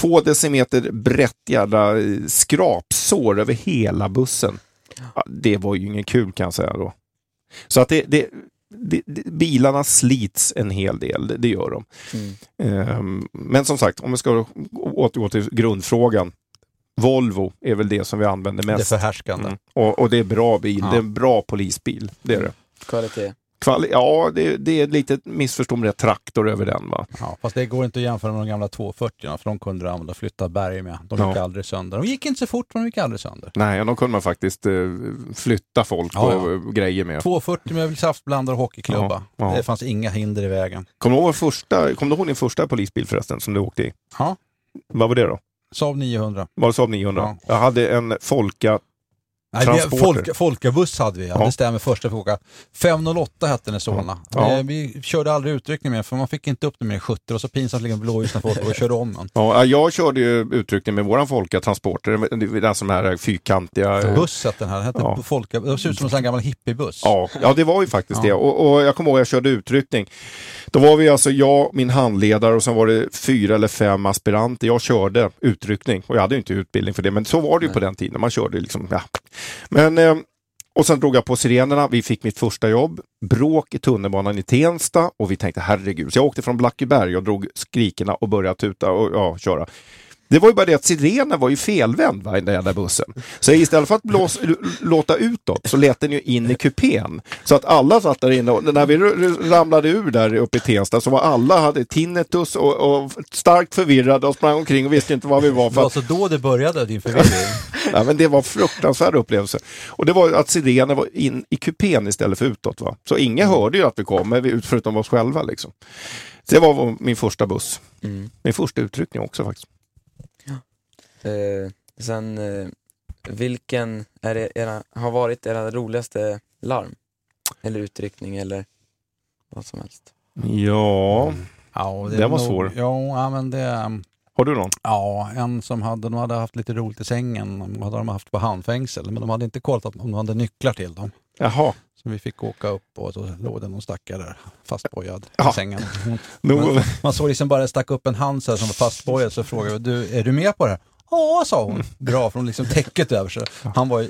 D: två decimeter brett jävla eh, skrapsår över hela bussen. Ja, det var ju ingen kul kan jag säga då. Så att det, det, det, bilarna slits en hel del, det, gör de.
C: Mm.
D: Ehm, men som sagt, om vi ska återgå till grundfrågan. Volvo är väl det som vi använder
E: Det är
D: mest.
E: förhärskande.
D: Mm. Och, och det är bra bil,
E: Ja.
D: det är en bra polisbil. Det är det.
C: Kvalitet.
D: Kvali- ja, det, det är ett litet missförstå med det, traktor över den va.
E: Ja, fast det går inte att jämföra med de gamla 240 för de kunde du använda och flytta berg med. De gick
D: Ja.
E: aldrig sönder. De gick inte så fort men de gick aldrig sönder.
D: Nej, de kunde man faktiskt eh, flytta folk
E: Ja,
D: och
E: ja.
D: eh, grejer med.
E: 240 med saftblandare och hockeyklubba.
D: Ja, ja.
E: Det fanns inga hinder i vägen.
D: Kommer du ihåg, första, kommer du ihåg din första polisbil förresten som du åkte i?
E: Ja,
D: Vad var det då?
E: Saab 900.
D: Var det Saab 900?
E: Ja.
D: Jag hade en Folka
E: Nej, vi, folk, Folkabuss hade vi, ja.
D: Ja.
E: det stämmer första frågan. 508 hette den i Solna.
D: Ja.
E: Vi körde aldrig utryckning med för man fick inte upp den mer än 70 och så pinsamt ligga blåljus när folk och körde om den.
D: Ja, jag körde ju uttryckning med våran Folka Transporter, det den som är fyrkantiga. eh,
E: Buss hette den här, den hette
D: Ja.
E: Folka, det såg ut som en här gammal hippiebuss.
D: Ja, ja, det var ju faktiskt
E: Ja.
D: det. Och, och jag kommer ihåg jag körde utryckning. Då var vi alltså jag, min handledare och sen var det fyra eller fem aspiranter. Jag körde utryckning och jag hade ju inte utbildning för det, men så var det ju på den tiden. Man körde liksom, ja. Men, eh, och sen drog jag på sirenerna. Vi fick mitt första jobb. Bråk i tunnelbanan i Tensta och vi tänkte herregud. Så jag åkte från Blackeberg och drog skrikerna och började tuta och ja, köra. Det var ju bara det att sirenen var ju felvänd va, i den där bussen. Så istället för att blås, låta utåt så lät den ju in i kupén. Så att alla satt där inne och när vi ramlade ur där uppe i Tensta så var alla hade tinnitus och, och starkt förvirrade och sprang omkring och visste inte var vi var.
E: Det
D: För
E: var
D: att,
E: alltså då det började, din förvirring.
D: ja, men det var fruktansvärd upplevelse. Och det var att sirenen var in i kupén istället för utåt. Va? Så ingen hörde ju att vi kom, förutom oss själva. Liksom. Det var min första buss.
C: Mm.
D: Min första utryckning också faktiskt.
C: Eh, sen, eh, vilken är det era, har varit era roligaste larm? Eller utryckning eller vad som helst?
D: Ja,
E: Ja, det
D: Den var
E: nog-
D: svår.
E: Ja, ja, men det...
D: har du någon?
E: Ja, en som hade, de hade haft lite roligt i sängen. De hade de haft på handfängsel, men de hade inte kollat om de hade nycklar till dem.
D: Jaha.
E: Så vi fick åka upp och så låg det någon stackare där fastbojad
D: Ja.
E: i sängen. Man, man såg liksom bara stack upp en hand så här som var fastbojad så frågade jag, du, är du med på det här? Ja, sa hon. Bra, för hon liksom täcket över sig. Han var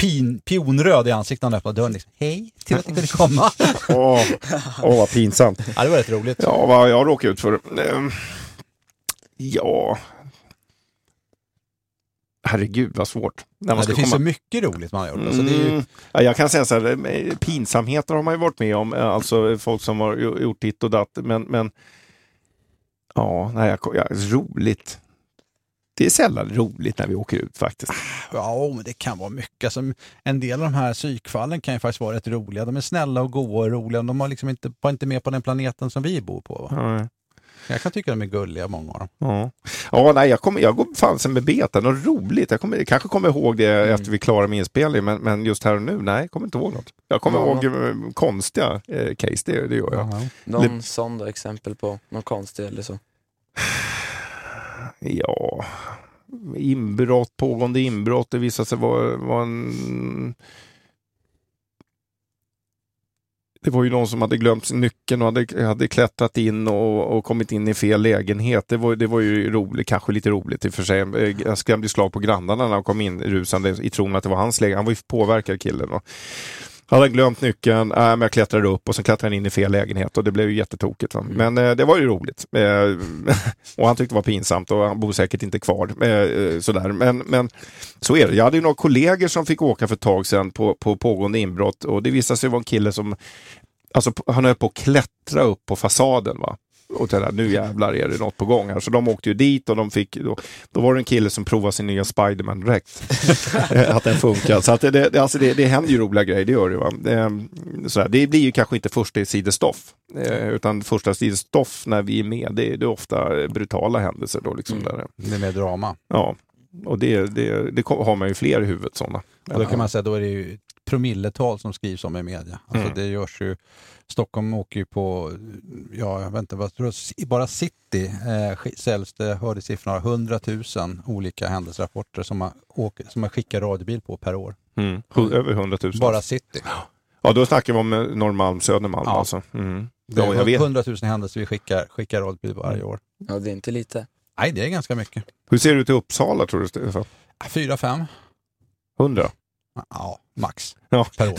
E: pin, pionröd i ansiktet när han öppnade dörren. Liksom, Hej, till att ni kunde komma.
D: Åh, åh, vad pinsamt.
E: Ja, det var rätt roligt.
D: Ja, vad jag råkade ut för. Ehm, Ja. Herregud vad svårt. När
E: Ja,
D: man
E: det
D: ska
E: finns så
D: komma...
E: mycket roligt man har gjort. Alltså, det ju,
D: Mm. ja, jag kan säga så här, eh, pinsamheter har man ju varit med om. eh, Alltså folk som har gjo- gjort ditt och datt. Men, men ja, nej, jag, ja, roligt. Det är sällan roligt när vi åker ut faktiskt.
E: ja, men det kan vara mycket. Alltså, en del av de här psykfallen kan ju faktiskt vara rätt roliga. De är snälla och goa och roliga. De har liksom inte, var inte med på den planeten som vi bor på. Va?
D: Ja.
E: Jag kan tycka de är gulliga, många av dem.
D: Ja, ja nej, jag, kommer, jag går fansen med beta, något roligt. Jag, kommer, jag kanske kommer ihåg det
C: Mm.
D: efter vi klarar med inspelning, men, men just här och nu, nej, jag kommer inte ihåg något. Jag kommer
C: Ja.
D: ihåg eh, konstiga eh, case, det, det gör jag.
E: Ja.
C: Någon sån då, exempel på någon konstig eller så?
D: Ja, inbrott, pågående inbrott, det visade sig vara, vara en... Det var ju någon som hade glömt sin nyckeln och hade, hade klättrat in och, och kommit in i fel lägenhet. Det var, det var ju roligt, kanske lite roligt i och för sig. Jag skrämde slag på grannarna när han kom in rusande i tron att det var hans lägenhet. Han var ju påverkad killen. Och hade han glömt nyckeln, äh, men jag klättrade upp och sen klättrade han in i fel lägenhet och det blev ju jättetokigt. Va? Men eh, det var ju roligt. Eh, och han tyckte det var pinsamt och han bor säkert inte kvar. Eh, eh, sådär. Men, men så är det. Jag hade ju några kollegor som fick åka för ett tag sedan på, på pågående inbrott och det visade sig vara en kille som Alltså han höll på att klättra upp på fasaden. Va? Och tänkte, nu jävlar är det något på gång här. Så de åkte ju dit och de fick, då, då var det en kille som provade sin nya Spiderman-dräkt. Eh, att den funkar. Så att det, det, alltså det, det händer ju roliga grejer, det gör det. Va? Eh, sådär. Det blir ju kanske inte första sidestoff. Eh, utan första sidestoff när vi är med, det, det är ofta brutala händelser. Då, liksom, där.
E: Det är mer drama.
D: Ja, och det, det, det har man ju fler i huvudet sådana.
E: Och då kan man säga då är det ju promilletal som skrivs om i media. Alltså
D: Mm.
E: det görs ju, Stockholm åker ju på, ja jag vet inte, vad tror jag, bara city eh, säljs det, hörde siffrorna, 100 000 olika händelserapporter som man, åker, som man skickar radiobil på per år.
D: Mm. Hu- Över 100 000.
E: Bara city.
D: Ja, då snackar vi om eh, Norrmalm, Södermalm
E: Ja.
D: alltså. Mm.
E: Det
D: Ja,
E: är
D: vet.
E: 100 000 händelser vi skickar, skickar radiobil varje år.
C: Ja, det är inte lite.
E: Nej, det är ganska mycket.
D: Hur ser det ut i Uppsala tror du Stefan?
E: Fyra, fem.
D: 100?
E: Ja, max.
D: Ja.
E: Per år.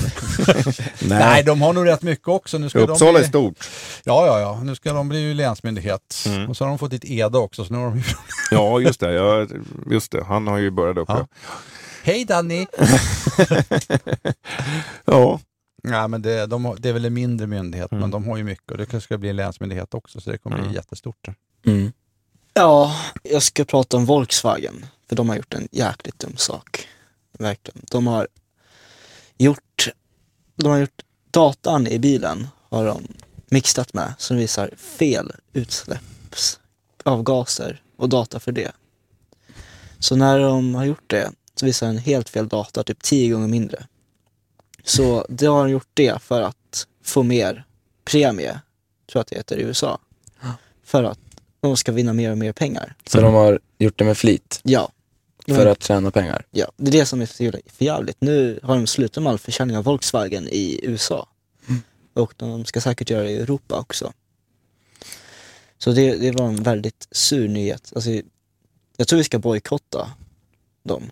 E: Nej, de har nog rätt mycket också. Nu ska
D: Uppsala
E: de
D: är
E: bli...
D: stort.
E: Ja, ja, ja. Nu ska de bli ju länsmyndighet.
D: Mm.
E: Och så har de fått ett EDA också. Så nu har de ju...
D: Ja, just det. Ja, just det. Han har ju börjat uppe.
E: Ja. Hej Danny!
D: Ja.
E: Nej, men det, de har, det är väl en mindre myndighet,
D: Mm.
E: men de har ju mycket. Och det ska bli en länsmyndighet också, så det kommer
D: Mm.
E: bli jättestort. där.
C: Mm.
B: Ja, jag ska prata om Volkswagen. För de har gjort en jäkligt dum sak. Verkligen. De har gjort, de har gjort datan i bilen har de mixat med som visar fel utsläppsavgaser och data för det. Så när de har gjort det så visar den helt fel data, typ tio gånger mindre. Så det har de gjort det för att få mer premie, tror jag att det heter i USA. För att de ska vinna mer och mer pengar.
C: Så de har gjort det med flit
B: Ja.
C: För att tjäna pengar.
B: Ja, det är det som är så jävla förjävligt. Nu har de slutat med all försäljning av Volkswagen i USA. Och de ska säkert göra det i Europa också. Så det, det var en väldigt sur nyhet. Alltså, jag tror vi ska bojkotta dem.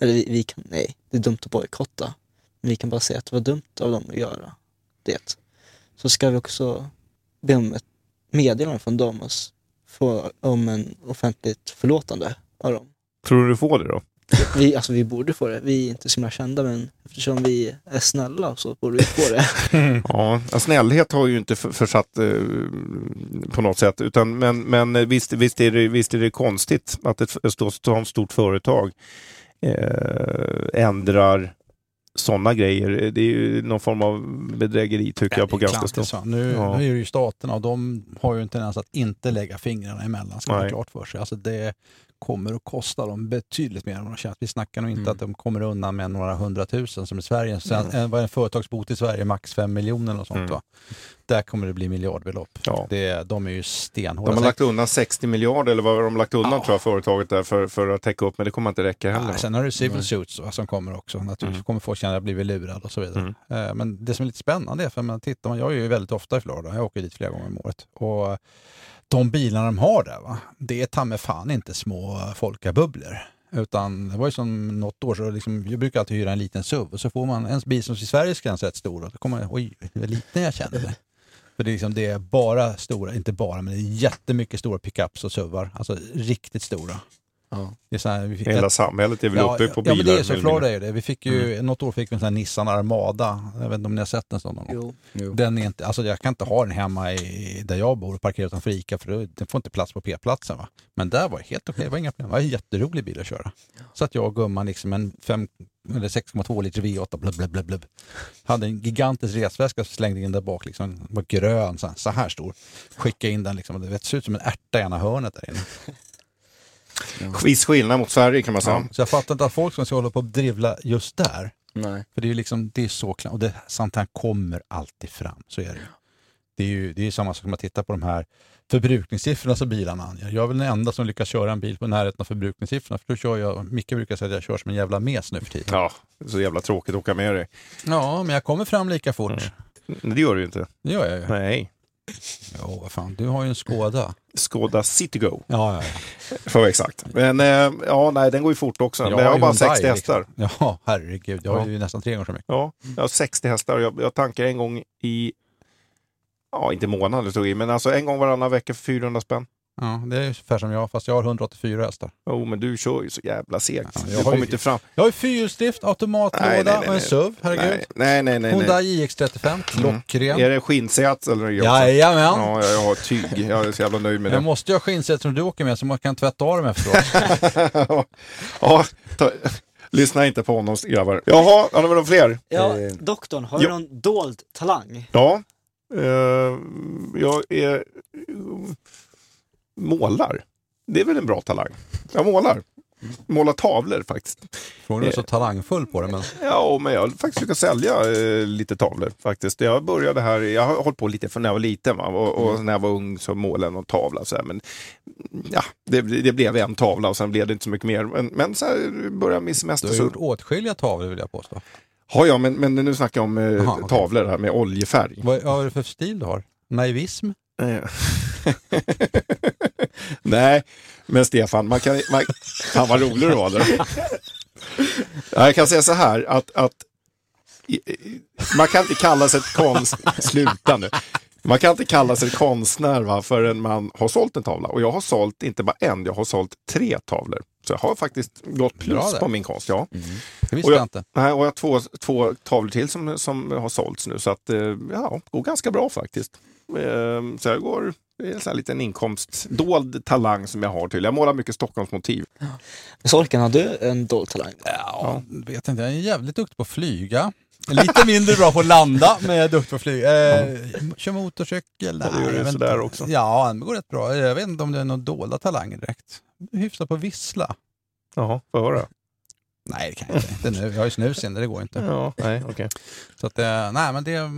B: Eller vi, vi kan, nej, det är dumt att bojkotta. Men vi kan bara säga att det var dumt av dem att göra det. Så ska vi också be om ett meddelande från dem och s- få om en offentligt förlåtande av dem.
D: Tror du du får det då?
B: Vi, alltså vi borde få det. Vi är inte så himla kända men eftersom vi är snälla så borde vi få det.
D: Ja, ja, snällhet har ju inte för- försatt eh, på något sätt. Utan, men men visst, visst, är det, visst är det konstigt att ett, ett stort, ett stort företag eh, ändrar sådana grejer. Det är ju någon form av bedrägeri tycker jag på ganska
E: så. Nu,
D: Ja.
E: nu är det ju staterna och de har ju en tendens att inte lägga fingrarna emellan, ska man klart för sig. Alltså det kommer att kosta dem betydligt mer än vad de tjänar. Vi snackar nog inte
C: Mm.
E: att de kommer undan med några hundratusen som i Sverige. Sen, en, vad är en företagsbot i Sverige? Max fem miljoner och sånt
D: Mm.
E: va? Där kommer det bli miljardbelopp.
D: Ja.
E: Det, de är ju stenhårda.
D: De har lagt undan 60 miljarder eller vad har de lagt undan
E: Ja.
D: tror jag företaget där för, för att täcka upp men det kommer inte räcka heller.
E: Ja, sen har du civil
C: Nej.
E: suits va, som kommer också. Naturligtvis
D: Mm.
E: kommer folk känna att jag blivit lurad och så vidare. Eh, Men det som är lite spännande är, för man tittar, jag är ju väldigt ofta i Florida, jag åker dit flera gånger om året. Och de bilarna de har där, va, det är ta mig fan inte små eh, folkabubblor. Utan det var ju som något år så liksom, jag brukar alltid hyra en liten SUV och så får man en bil som i Sveriges gräns är rätt stor och då kommer man, oj, vad liten jag känner mig. För det är, liksom, det är bara stora, inte bara, men det är jättemycket stora pickups och SUVar. Alltså riktigt stora.
C: Ja.
E: Det är så här, vi fick,
D: Hela samhället är väl uppe på
E: ja,
D: bilar.
E: men det är så.
D: mer eller mindre.
E: Florida är det. Vi fick ju, något år fick vi en sån här Nissan Armada. Jag vet inte om ni har sett den sån någon gång.
B: Jo.
C: Jo.
E: Den är inte, alltså jag kan inte ha den hemma i, där jag bor och parkera utanför Ica för den får inte plats på P-platsen. Va? Men där var det helt okej, det var inga problem. Det var en jätterolig bil att köra. Så att jag och gumman liksom en 5 eller 6,2 liter V8, blub, blub, blub, blub. Hade en gigantisk resväska som slängde in där bak, liksom, Den var grön, så här, så här stor. Skickade in den, liksom, det vet, ser ut som en ärta i ena hörnet där inne.
D: Viss skillnad mot Sverige kan man säga.
E: Ja, så jag fattar inte att folk som ska hålla på och drivla just där.
C: Nej.
E: För det är ju liksom, det är så klart. Och det, sånt här kommer alltid fram, så är det ju. Det är ju det är samma sak som att titta på de här förbrukningssiffrorna som bilarna anger. Jag är väl den enda som lyckas köra en bil på närheten av förbrukningssiffrorna. För då kör jag, Micke brukar säga att jag kör som en jävla mes nu för tiden.
D: Ja, så jävla tråkigt att åka med dig.
E: Ja, men jag kommer fram lika fort.
D: Mm. Det gör du ju inte.
E: Det gör jag ju.
D: Nej.
E: Jo, vad fan, du har ju en Skoda.
D: Skoda Citigo,
E: Ja, ja, ja.
D: för att vara exakt. Men eh, ja, nej, den går ju fort också. Men jag har bara
E: Hyundai,
D: 60 hästar.
E: Liksom. Ja, herregud. Jag har
D: Ja.
E: ju nästan tre gånger så mycket.
D: Ja, jag har 60 hästar. Jag, jag tankar en gång i, ja inte det stod i, men alltså en gång varannan vecka för 400 spänn.
E: Ja, det är ungefär som jag, fast jag har 184 hästar.
D: Jo, men du kör ju så jävla segt.
E: Ja, jag
D: du
E: har
D: kommer
E: ju-
D: inte fram.
E: Jag har ju fyrhjulsdrift, automatlåda
D: Nej, nej, nej,
E: och en. SUV. Herregud.
D: Nej, nej, nej.
E: Hyundai iX35, klockren.
D: Är det skinnsätt eller det?
E: Jajamän.
D: Ja, jag har tyg. Jag är så jävla nöjd med
E: Jag
D: det.
E: måste ju ha skinnsätt som du åker med så man kan tvätta av dem efteråt.
D: ja, ta, lyssna inte på honom grabbar. Jaha, har du några fler?
B: Ja,
C: Eh,
B: doktorn, har du
D: ja.
B: någon dold talang?
D: Ja, eh, jag är eh, målar. Det är väl en bra talang. Jag målar. Målar tavlor faktiskt.
E: Frågan är så talangfull på det men
D: Ja, men jag har faktiskt försökt sälja eh, lite tavlor faktiskt. Jag började här, jag har hållit på lite från när jag var liten va? Och, och när jag var ung så målade jag någon tavla. Så här, men ja, det, det blev en tavla och sen blev det inte så mycket mer. Men, men så här började min
E: du
D: semester
E: har
D: så...
E: gjort åtskilliga tavlor vill jag påstå.
D: Ja, ja, men, men nu snackar jag om eh,
E: okej.
D: tavlor här med oljefärg.
E: Vad, vad är det för stil du har? Naivism?
D: Nej, men Stefan, man kan... Man, fan vad rolig du var där. Ja, Jag kan säga så här att, att man kan inte kalla sig ett konst... Sluta nu. Man kan inte kalla sig konstnär va, förrän man har sålt en tavla. Och jag har sålt inte bara en, jag har sålt tre tavlor. Så jag har faktiskt gått plus på min konst. Ja.
E: Det visste
D: Och
E: jag
D: jag,
E: inte.
D: nej, och jag har två, två tavlor till som, som har sålts nu. Så att, eh, ja, det går ganska bra faktiskt. Eh, Så jag går, det är en sån här liten inkomst, dold talang som jag har till. Jag målar mycket Stockholmsmotiv.
B: Sorken, har du en dold talang?
E: Ja, vet inte. Jag är jävligt duktig på att flyga. Lite mindre bra på att landa, men jag är duktig på att flyga. Eh, kör motorcykel?
D: Ja, det gör du sådär också.
E: Ja, det går rätt bra. Jag vet inte om det är någon dolda talanger direkt. Hyfsat på att vissla.
D: Jaha, får jag höra?
E: Nej, det kan jag inte. inte nu. Jag har ju snus inne, det går inte.
D: Ja, nej, okej.
E: Så att, eh, nej, men det...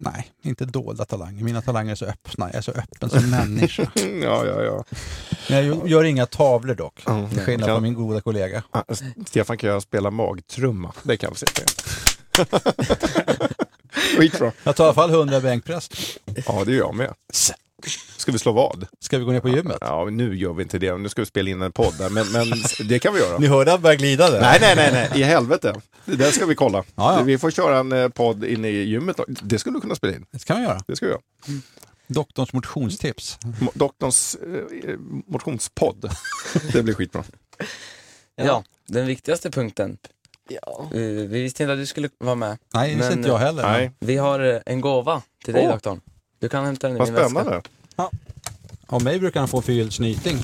E: mm, Nej, inte dolda talanger. Mina talanger är så öppna. Jag är så öppen som människa.
D: Ja, ja, ja.
E: Men jag gör inga tavlor dock.
D: Ja,
E: Till skillnad från min goda kollega.
D: Ah, Stefan kan jag spela magtrumma. Det kan vi se. Skitbra.
E: Jag tar i alla fall 100 bänkpress.
D: Ja, det gör jag med. Ska vi slå vad?
E: Ska vi gå ner på gymmet?
D: Ja, nu gör vi inte det. Nu ska vi spela in en podd där. Men, men det kan vi göra.
E: Ni hörde att börja glida där?
D: Nej, nej, nej, nej. I helvete. Det där ska vi kolla.
E: Ja, ja.
D: Vi får köra en eh, podd inne i gymmet. Det skulle du kunna spela in.
E: Det kan vi göra.
D: Det ska vi göra.
E: Doktorns motionstips.
D: Mo- Doktorns eh, motionspodd. Det blir skitbra.
C: Ja, den viktigaste punkten.
B: Ja.
C: Eh, Vi visste inte att du skulle vara med.
E: Nej, det visste inte jag heller.
D: Nej,
C: Vi har eh, en gåva till dig
D: Åh.
C: doktorn. Du kan hämta den i
D: vad
C: min väska.
D: spännande.
E: Av mig brukar han få förgylld snyting.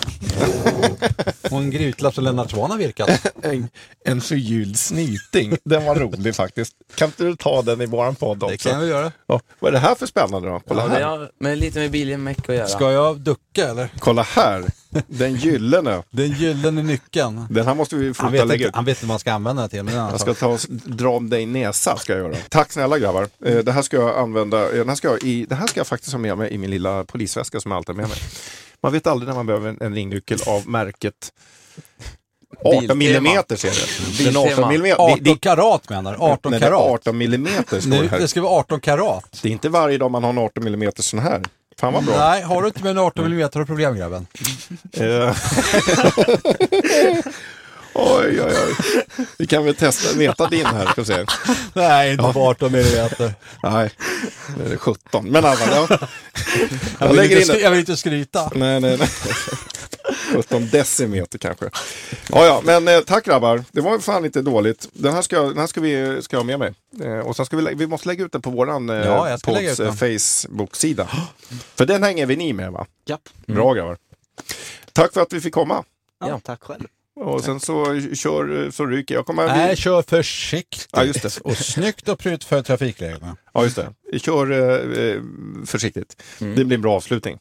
E: Och en grytlapp som Lennart Swahn har virkat.
D: En, en förgylld snyting. Den var rolig faktiskt. Kan inte du ta den i våran podd
E: Det
D: också?
E: kan vi göra.
D: Ja, vad är det här för spännande då? Kolla
C: Ja, det
D: här.
C: har med, lite med biljemäck att göra.
E: Ska jag ducka eller?
D: Kolla här. Den gyllene.
E: Den gyllene nyckeln.
D: Den här måste vi fota lägga ut.
E: han vet inte vad han ska använda den till. Men
D: Jag ska ta och dra om dig näsa, ska jag göra. Tack snälla grabbar. Eh, Det här ska jag använda, eh, den här ska jag, i, det här ska jag faktiskt ha med mig i min lilla polisväska som jag alltid har med mig. Man vet aldrig när man behöver en, ringnyckel av märket 18
C: Biltema.
D: millimeter ser det. Den 18
C: Biltema.
D: millimeter.
E: 18 karat menar du? 18
D: nej,
E: karat?
D: 18 millimeter står
E: Nu,
D: det här.
E: det ska vara 18 karat.
D: Det är inte varje dag man har en 18 millimeter sån här. Fan vad bra.
E: Nej, har du inte med en 18 mm har du problem grabben.
D: Eh. oj, oj, oj. Vi kan väl testa, meta din här, ska vi se.
E: Nej, inte på 18 mm.
D: Nej, det är 17. Men alltså, ja.
E: Jag
D: Jag
E: vill,
D: lägger
E: inte,
D: in
E: jag vill inte skryta.
D: Nej, nej, nej. 17 decimeter kanske. Ja, ja, men eh, tack grabbar. Det var fan inte dåligt. Den här ska, jag- den här ska vi ska jag ha med mig. Eh, och sen ska vi, vi måste lägga ut den på våran eh,
E: Ja,
D: eh, Facebook-sida. För den hänger vi ni med va?
B: Japp.
D: Bra grabbar. Tack för att vi fick komma.
B: Ja,
C: Ja.
B: tack själv.
D: Och sen så kör så ryker jag. Kommer
E: Nej, kör försiktigt.
D: Ja, just det.
E: Och snyggt och prytt för trafikreglerna.
D: Ja, just det. Kör eh, eh, försiktigt.
E: Mm.
D: Det blir en bra avslutning.